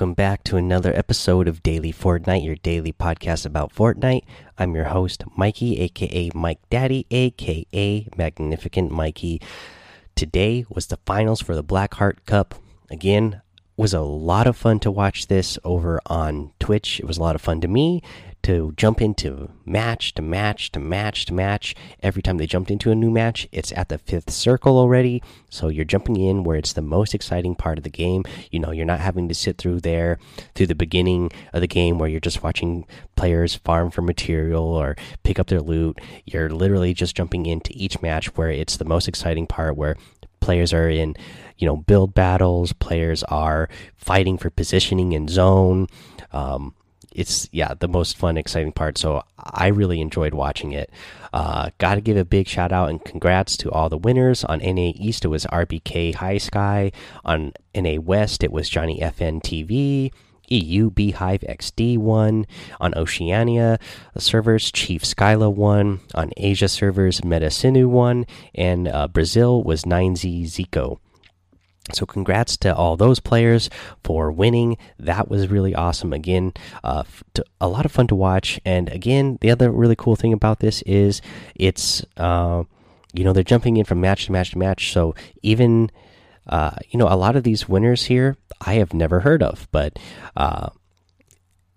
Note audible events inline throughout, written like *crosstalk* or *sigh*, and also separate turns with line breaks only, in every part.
Welcome back to another episode of Daily Fortnite, your daily podcast about Fortnite. I'm your host, Mikey, aka Mike Daddy, aka Magnificent Mikey. Today was the finals for the Blackheart Cup. Again, was a lot of fun to watch this over on Twitch. It was a lot of fun to me to jump into match to match to match to match. Every time they jumped into a new match, it's at the fifth circle already. So you're jumping in where it's the most exciting part of the game. You know, you're not having to sit through there through the beginning of the game where you're just watching players farm for material or pick up their loot. You're literally just jumping into each match where it's the most exciting part where players are in you know build battles players are fighting for positioning in zone um, it's yeah the most fun exciting part so i really enjoyed watching it uh, gotta give a big shout out and congrats to all the winners on na east it was rbk high sky on na west it was johnny fn tv EU Beehive XD won on Oceania servers. Chief Skyla won on Asia servers. Metasinu won, and uh, Brazil was 9Z Zico. So, congrats to all those players for winning. That was really awesome. Again, uh, a lot of fun to watch. And again, the other really cool thing about this is it's, uh, you know, they're jumping in from match to match to match. So, even, uh, you know, a lot of these winners here I have never heard of, but, uh,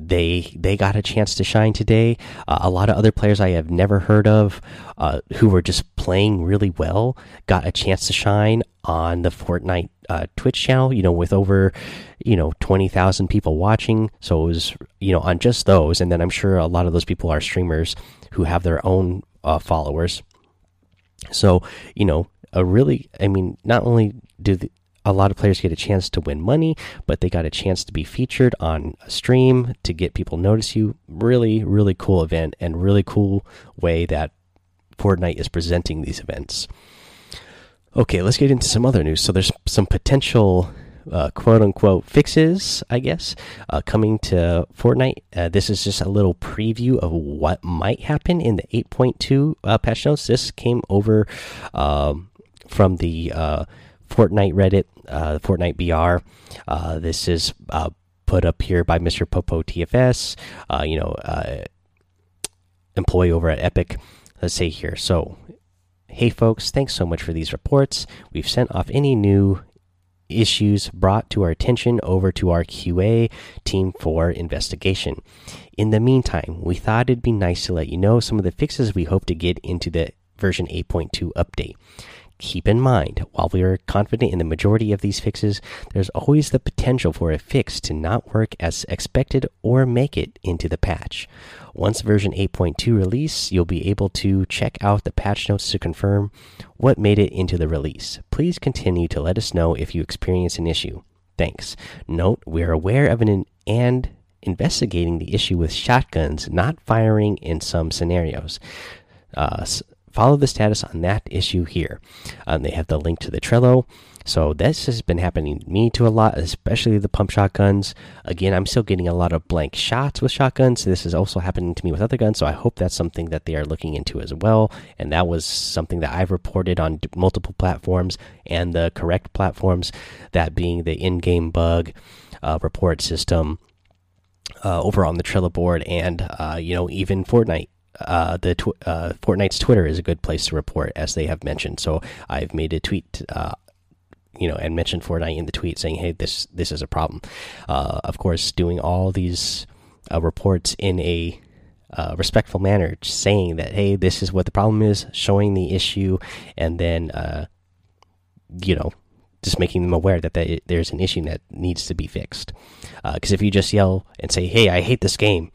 they they got a chance to shine today. Uh, a lot of other players I have never heard of, uh, who were just playing really well, got a chance to shine on the Fortnite uh, Twitch channel. You know, with over you know twenty thousand people watching, so it was you know on just those, and then I'm sure a lot of those people are streamers who have their own uh, followers. So you know, a really, I mean, not only do the, a lot of players get a chance to win money, but they got a chance to be featured on a stream to get people notice you. Really, really cool event and really cool way that Fortnite is presenting these events. Okay, let's get into some other news. So there's some potential uh, quote unquote fixes, I guess, uh, coming to Fortnite. Uh, this is just a little preview of what might happen in the 8.2 uh, patch notes. This came over um, from the uh, Fortnite Reddit, uh, Fortnite BR. Uh, this is uh, put up here by Mr. Popo TFS, uh, you know, uh, employee over at Epic. Let's say here. So, hey folks, thanks so much for these reports. We've sent off any new issues brought to our attention over to our QA team for investigation. In the meantime, we thought it'd be nice to let you know some of the fixes we hope to get into the version 8.2 update. Keep in mind, while we are confident in the majority of these fixes, there's always the potential for a fix to not work as expected or make it into the patch. Once version 8.2 release, you'll be able to check out the patch notes to confirm what made it into the release. Please continue to let us know if you experience an issue. Thanks. Note, we are aware of an and investigating the issue with shotguns not firing in some scenarios. Uh, follow the status on that issue here. Um, they have the link to the Trello. So this has been happening to me to a lot, especially the pump shotguns. Again, I'm still getting a lot of blank shots with shotguns. So this is also happening to me with other guns, so I hope that's something that they are looking into as well. And that was something that I've reported on multiple platforms and the correct platforms, that being the in-game bug uh, report system uh, over on the Trello board, and uh, you know even Fortnite uh, the tw uh, Fortnite's Twitter is a good place to report, as they have mentioned. So I've made a tweet, uh, you know, and mentioned Fortnite in the tweet, saying, "Hey, this this is a problem." Uh, of course, doing all these uh, reports in a uh, respectful manner, saying that, "Hey, this is what the problem is," showing the issue, and then, you know, just making them aware that they, there's an issue that needs to be fixed. Because if you just yell and say, "Hey, I hate this game,"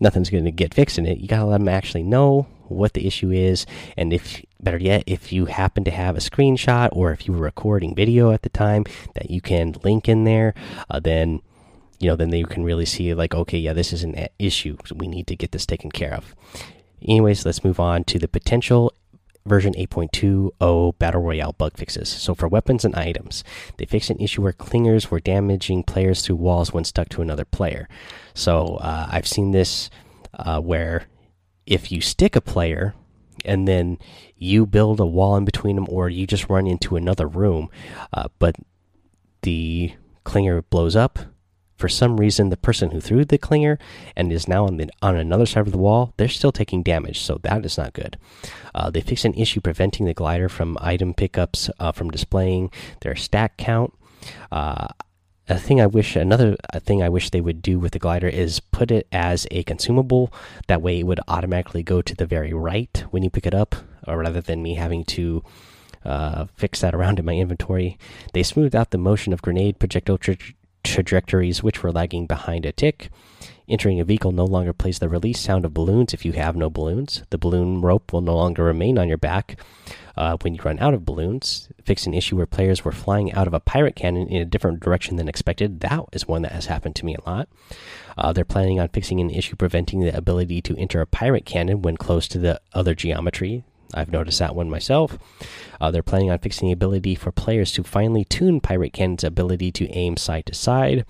nothing's going to get fixed in it. You got to let them actually know what the issue is. And if, better yet, if you happen to have a screenshot or if you were recording video at the time that you can link in there, uh, then, you know, then they can really see, like, okay, yeah, this is an issue. So we need to get this taken care of. Anyways, let's move on to the potential version 8.20 Battle Royale bug fixes. So, for weapons and items, they fixed an issue where clingers were damaging players through walls when stuck to another player. So, uh, I've seen this uh, where if you stick a player and then you build a wall in between them, or you just run into another room, uh, but the clinger blows up, for some reason, the person who threw the clinger and is now on the on another side of the wall, they're still taking damage, so that is not good. Uh, they fixed an issue preventing the glider from item pickups uh, from displaying their stack count. Uh, a thing I wish another thing I wish they would do with the glider is put it as a consumable. That way, it would automatically go to the very right when you pick it up, or rather than me having to uh, fix that around in my inventory. They smoothed out the motion of grenade projectile tra trajectories, which were lagging behind a tick. Entering a vehicle no longer plays the release sound of balloons if you have no balloons. The balloon rope will no longer remain on your back uh, when you run out of balloons. Fix an issue where players were flying out of a pirate cannon in a different direction than expected. That is one that has happened to me a lot. Uh, they're planning on fixing an issue preventing the ability to enter a pirate cannon when close to the other geometry. I've noticed that one myself. Uh, they're planning on fixing the ability for players to finally tune Pirate Cannon's ability to aim side to side.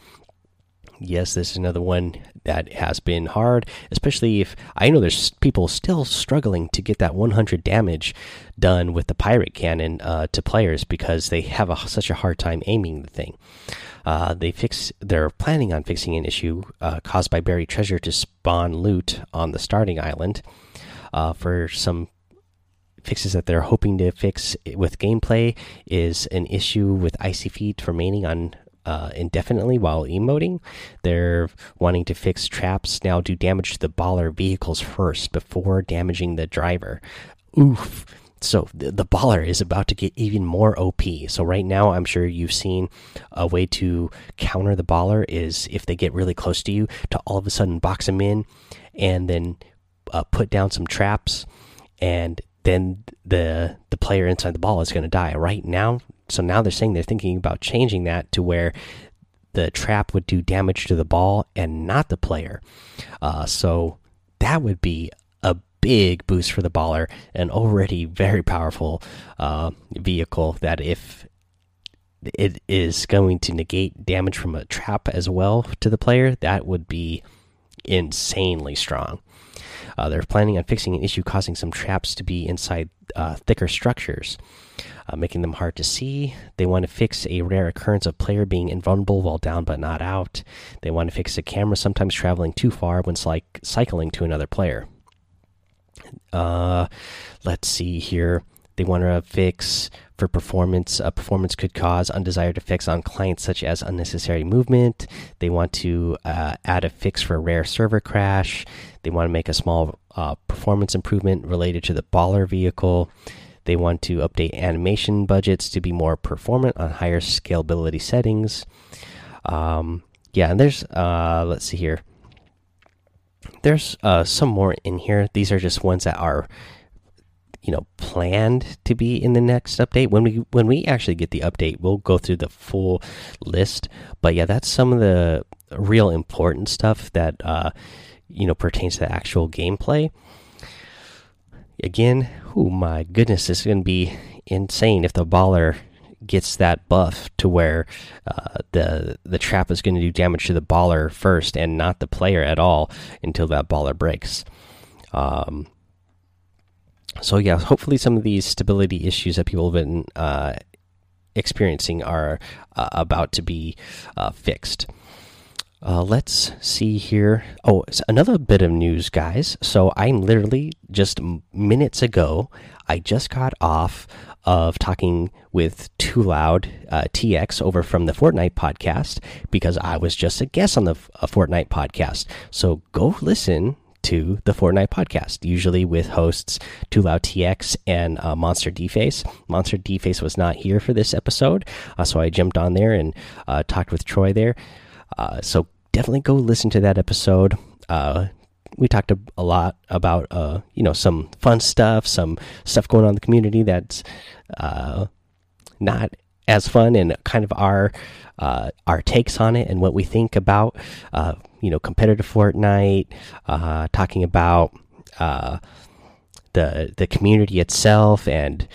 Yes, this is another one that has been hard, especially if I know there's people still struggling to get that 100 damage done with the Pirate Cannon uh, to players because they have a, such a hard time aiming the thing. Uh, they fix. They're planning on fixing an issue uh, caused by buried treasure to spawn loot on the starting island. Uh, for some fixes that they're hoping to fix with gameplay is an issue with icy feet remaining on uh, indefinitely while emoting. They're wanting to fix traps now do damage to the baller vehicles first before damaging the driver. Oof. So the, the baller is about to get even more OP. So right now, I'm sure you've seen a way to counter the baller is if they get really close to you, to all of a sudden box them in, and then uh, put down some traps, and then the the player inside the ball is going to die. Right now, so now they're saying they're thinking about changing that to where the trap would do damage to the ball and not the player. Uh, so that would be a big boost for the baller, an already very powerful uh, vehicle. That if it is going to negate damage from a trap as well to the player, that would be insanely strong. Uh, they're planning on fixing an issue causing some traps to be inside uh, thicker structures, uh, making them hard to see. They want to fix a rare occurrence of player being invulnerable while down but not out. They want to fix a camera sometimes traveling too far when cycling to another player. Uh, let's see here. They want to fix for performance. A performance could cause undesired effects on clients, such as unnecessary movement. They want to uh, add a fix for a rare server crash. They want to make a small uh, performance improvement related to the baller vehicle. They want to update animation budgets to be more performant on higher scalability settings. Um, yeah, and there's uh, let's see here. There's uh, some more in here. These are just ones that are you know planned to be in the next update. When we when we actually get the update we'll go through the full list. But yeah that's some of the real important stuff that uh you know pertains to the actual gameplay. Again oh my goodness this is going to be insane if the baller gets that buff to where uh, the the trap is going to do damage to the baller first and not the player at all until that baller breaks. Um, so yeah, hopefully some of these stability issues that people have been uh, experiencing are uh, about to be uh, fixed. Uh, let's see here. Oh, another bit of news, guys. So I'm literally just minutes ago. I just got off of talking with Too Loud uh, TX over from the Fortnite podcast because I was just a guest on the Fortnite podcast. So go listen to the Fortnite podcast, usually with hosts Loud TX and uh, Monster D Face. Monster D Face was not here for this episode, uh, so I jumped on there and uh, talked with Troy there. Uh, so definitely go listen to that episode. Uh, we talked a, a, lot about uh, you know some fun stuff, some stuff going on in the community that's not as fun, and kind of our our takes on it and what we think about you know competitive Fortnite, uh, talking about uh, the the community itself, and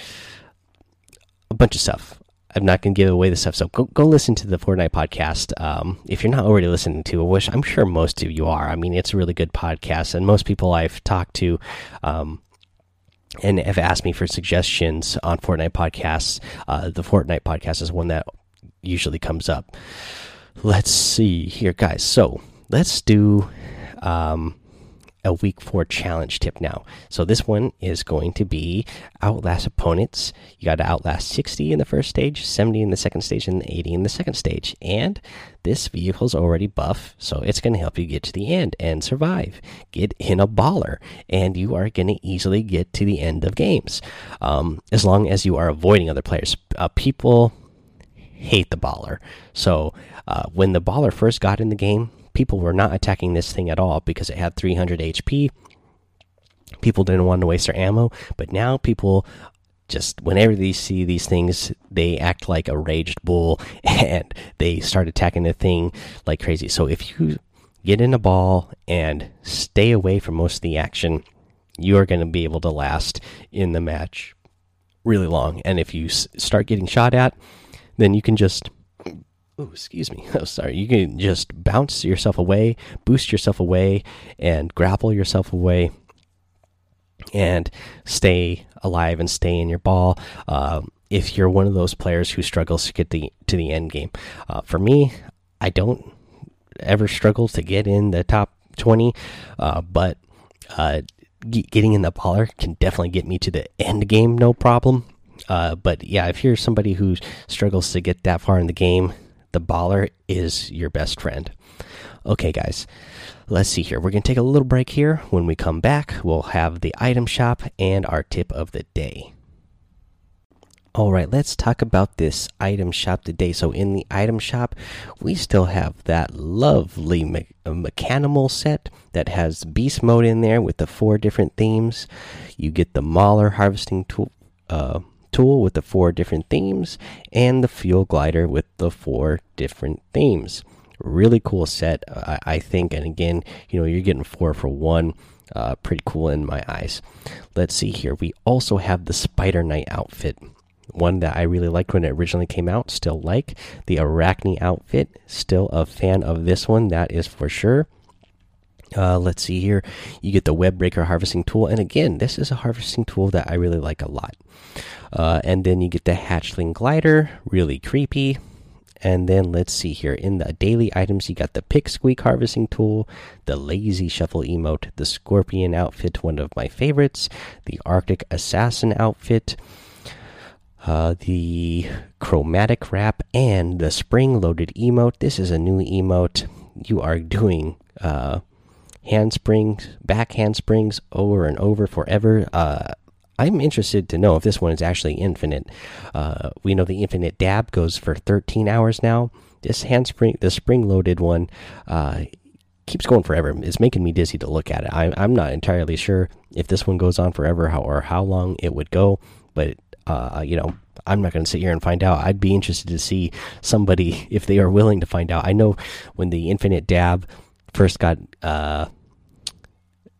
a bunch of stuff. I'm not going to give away the stuff, so go go listen to the Fortnite podcast. Um, if you're not already listening to it, which I'm sure most of you are. I mean, it's a really good podcast, and most people I've talked to. Um, and have asked me for suggestions on Fortnite podcasts. Uh, the Fortnite podcast is one that usually comes up. let's see here, guys. So let's do um, a week four challenge tip now. So this one is going to be outlast opponents. You got to outlast 60 in the first stage, 70 in the second stage, and 80 in the second stage. And this vehicle's already buff, so it's going to help you get to the end and survive. Get in a baller, and you are going to easily get to the end of games. Um, as long as you are avoiding other players. Uh, people hate the baller. So uh, when the baller first got in the game, people were not attacking this thing at all because it had 300 HP. People didn't want to waste their ammo, but now people just whenever they see these things, they act like a raged bull *laughs* and they start attacking the thing like crazy. So if you get in a ball and stay away from most of the action, you are going to be able to last in the match really long. And if you start getting shot at, then you can just oh, excuse me. *laughs* Oh, sorry. You can just bounce yourself away, boost yourself away, and grapple yourself away, and stay alive and stay in your ball. Uh, if you're one of those players who struggles to get the to the end game, uh, for me, I don't ever struggle to get in the top twenty, uh, but uh, getting in the baller can definitely get me to the end game, no problem. Uh, but yeah, if you're somebody who struggles to get that far in the game, the baller is your best friend. Okay, guys, let's see here. We're going to take a little break here. When we come back, we'll have the item shop and our tip of the day. All right, let's talk about this item shop today. So, in the item shop, we still have that lovely me uh, mechanimal set that has beast mode in there with the four different themes. You get the Mauler harvesting tool, uh, tool with the four different themes and the fuel glider with the four different themes. Really cool set, I, I think. And again, you know, you're getting four for one. Uh, pretty cool in my eyes. Let's see here. We also have the Spider Knight outfit. One that I really liked when it originally came out. Still like the Arachne outfit. Still a fan of this one, that is for sure. Uh, let's see here. You get the web breaker harvesting tool, and again, this is a harvesting tool that I really like a lot. Uh, and then you get the hatchling glider, really creepy. And then let's see here in the daily items, you got the pick squeak harvesting tool, the lazy shuffle emote, the scorpion outfit, one of my favorites, the Arctic assassin outfit, uh, the chromatic wrap, and the spring loaded emote. This is a new emote. You are doing uh, handsprings, back handsprings over and over forever. Uh, I'm interested to know if this one is actually infinite. Uh, we know the infinite dab goes for 13 hours now. This handspring, the spring loaded one, uh, keeps going forever. It's making me dizzy to look at it. I, am not entirely sure if this one goes on forever how, or how long it would go, but uh, you know, I'm not going to sit here and find out. I'd be interested to see somebody *laughs* if they are willing to find out. I know when the infinite dab first got uh,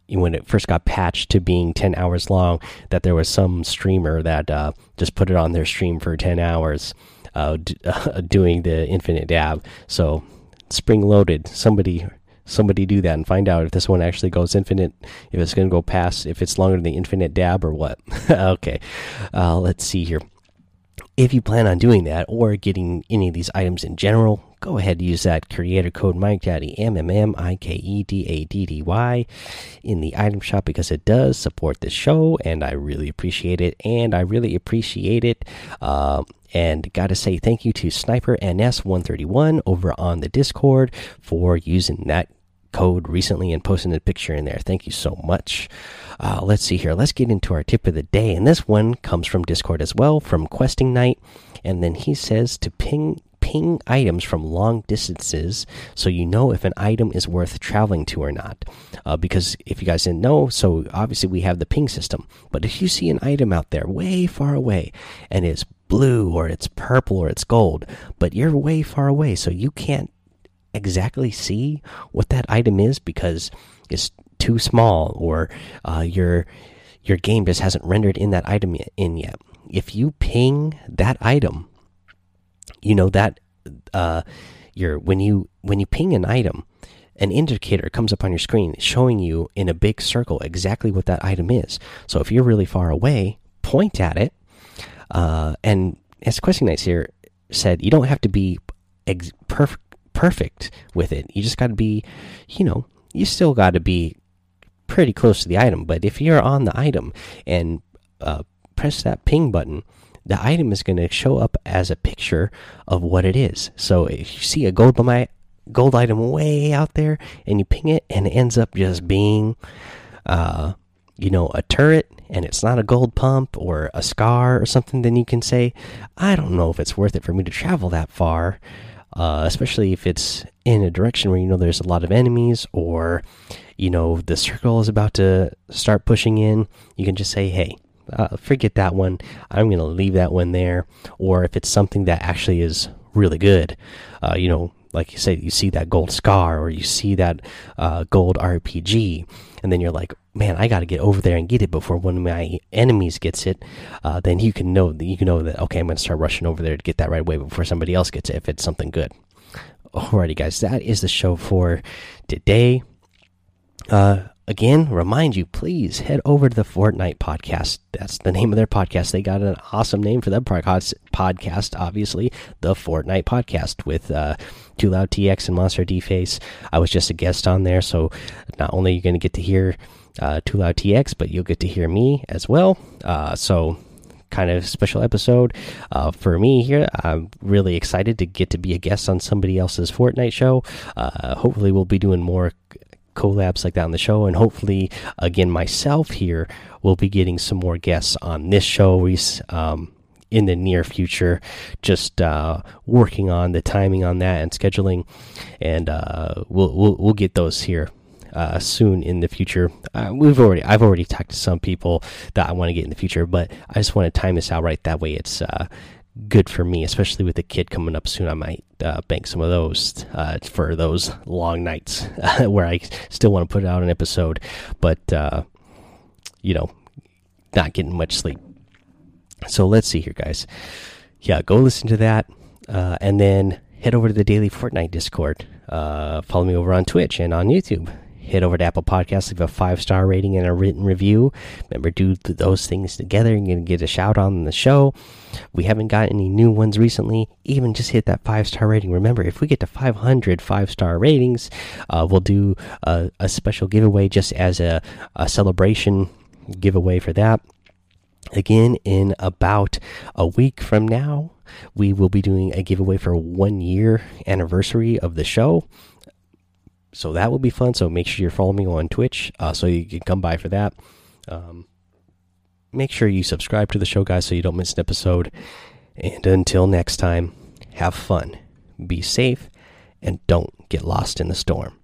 when it first got patched to being 10 hours long that there was some streamer that uh, just put it on their stream for 10 hours uh, *laughs* doing the infinite dab. So spring loaded. Somebody somebody do that and find out if this one actually goes infinite if it's going to go past if it's longer than the infinite dab or what. *laughs* Okay uh, let's see here. If you plan on doing that or getting any of these items in general, go ahead and use that creator code Mike Daddy M M M I K E D A D D Y in the item shop because it does support the show and I really appreciate it. And I really appreciate it. Uh, and gotta say thank you to Sniper NS131 over on the Discord for using that code recently and posting a picture in there. Thank you so much. Uh, let's see here. Let's get into our tip of the day. And this one comes from Discord as well, from Questing Night. And then he says to ping ping items from long distances so you know if an item is worth traveling to or not. Uh, because if you guys didn't know, so obviously we have the ping system. But if you see an item out there way far away and it's blue or it's purple or it's gold, but you're way far away, so you can't exactly see what that item is because it's too small or uh, your your game just hasn't rendered in that item in yet. If you ping that item, you know that uh, your when you when you ping an item, an indicator comes up on your screen showing you in a big circle exactly what that item is. So if you're really far away, point at it. Uh, and as Questing Nights here said, you don't have to be perfect perfect with it. You just got to be, you know, you still got to be pretty close to the item. But if you're on the item and uh, press that ping button, the item is going to show up as a picture of what it is. So if you see a gold gold item way out there and you ping it and it ends up just being uh, you know a turret and it's not a gold pump or a scar or something then you can say i don't know if it's worth it for me to travel that far uh, especially if it's in a direction where you know there's a lot of enemies or you know the circle is about to start pushing in you can just say hey uh, forget that one i'm going to leave that one there or if it's something that actually is really good uh, you know like you say, you see that gold scar or you see that uh, gold RPG, and then you're like, man, I got to get over there and get it before one of my enemies gets it. Uh, then you can know that you can know that okay, I'm going to start rushing over there to get that right away before somebody else gets it if it's something good. Alrighty, guys, that is the show for today. Uh, again, remind you, please head over to the Fortnite podcast. That's the name of their podcast. They got an awesome name for their podcast, obviously, the Fortnite podcast with uh, Too Loud TX and Monster D Face. I was just a guest on there, so not only are you going to get to hear uh, Too Loud TX, but you'll get to hear me as well. Uh, so kind of special episode uh, for me here. I'm really excited to get to be a guest on somebody else's Fortnite show. Uh, hopefully, we'll be doing more collabs like that on the show, and hopefully, again, myself here will be getting some more guests on this show. Um, in the near future, just uh, working on the timing on that and scheduling, and uh, we'll, we'll we'll get those here uh, soon in the future. Uh, we've already I've already talked to some people that I want to get in the future, but I just want to time this out right. That way, it's uh, good for me, especially with the kid coming up soon. I might uh, bank some of those uh, for those long nights *laughs* where I still want to put out an episode, but uh, you know, not getting much sleep. So let's see here, guys. Yeah, go listen to that, uh, and then head over to the Daily Fortnite Discord. Uh, follow me over on Twitch and on YouTube head over to Apple Podcasts, leave a five star rating and a written review. Remember, do those things together. And you're going to get a shout out on the show. We haven't got any new ones recently. Even just hit that five star rating. Remember, if we get to 500 five star ratings, uh, we'll do a, a, special giveaway just as a, a celebration giveaway for that. Again, in about a week from now, we will be doing a giveaway for one year anniversary of the show so that will be fun. So make sure you're following me on Twitch, uh, so you can come by for that. Um, make sure you subscribe to the show, guys, so you don't miss an episode. And until next time, have fun, be safe, and don't get lost in the storm.